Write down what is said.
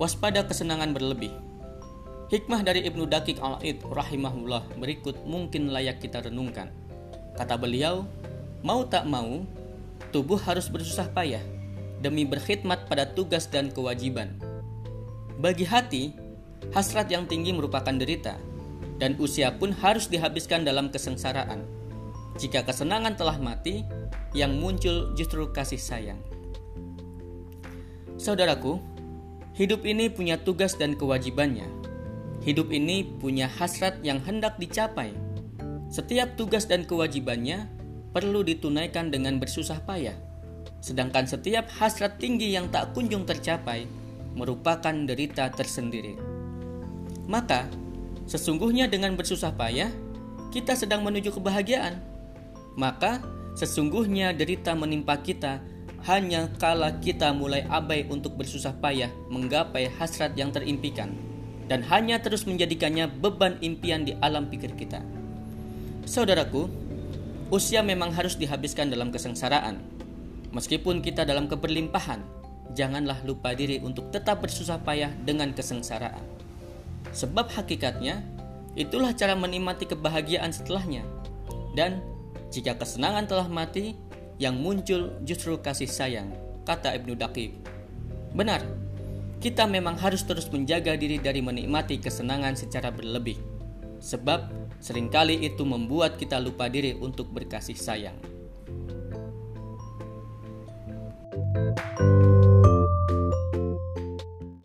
Waspada kesenangan berlebih. Hikmah dari Ibnu Dakik al-Id rahimahullah berikut mungkin layak kita renungkan. Kata beliau, mau tak mau, tubuh harus bersusah payah demi berkhidmat pada tugas dan kewajiban. Bagi hati, hasrat yang tinggi merupakan derita, dan usia pun harus dihabiskan dalam kesengsaraan. Jika kesenangan telah mati, yang muncul justru kasih sayang. Saudaraku, hidup ini punya tugas dan kewajibannya. Hidup ini punya hasrat yang hendak dicapai. Setiap tugas dan kewajibannya perlu ditunaikan dengan bersusah payah. Sedangkan setiap hasrat tinggi yang tak kunjung tercapai merupakan derita tersendiri. Maka, sesungguhnya dengan bersusah payah, kita sedang menuju kebahagiaan. Maka, sesungguhnya derita menimpa kita hanya kala kita mulai abai untuk bersusah payah menggapai hasrat yang terimpikan dan hanya terus menjadikannya beban impian di alam pikir kita. Saudaraku, usia memang harus dihabiskan dalam kesengsaraan. Meskipun kita dalam keberlimpahan, janganlah lupa diri untuk tetap bersusah payah dengan kesengsaraan. Sebab hakikatnya, itulah cara menikmati kebahagiaan setelahnya. Dan jika kesenangan telah mati, yang muncul justru kasih sayang, kata Ibnu Daqib. Benar, kita memang harus terus menjaga diri dari menikmati kesenangan secara berlebih. Sebab sering kali itu membuat kita lupa diri untuk berkasih sayang. thank you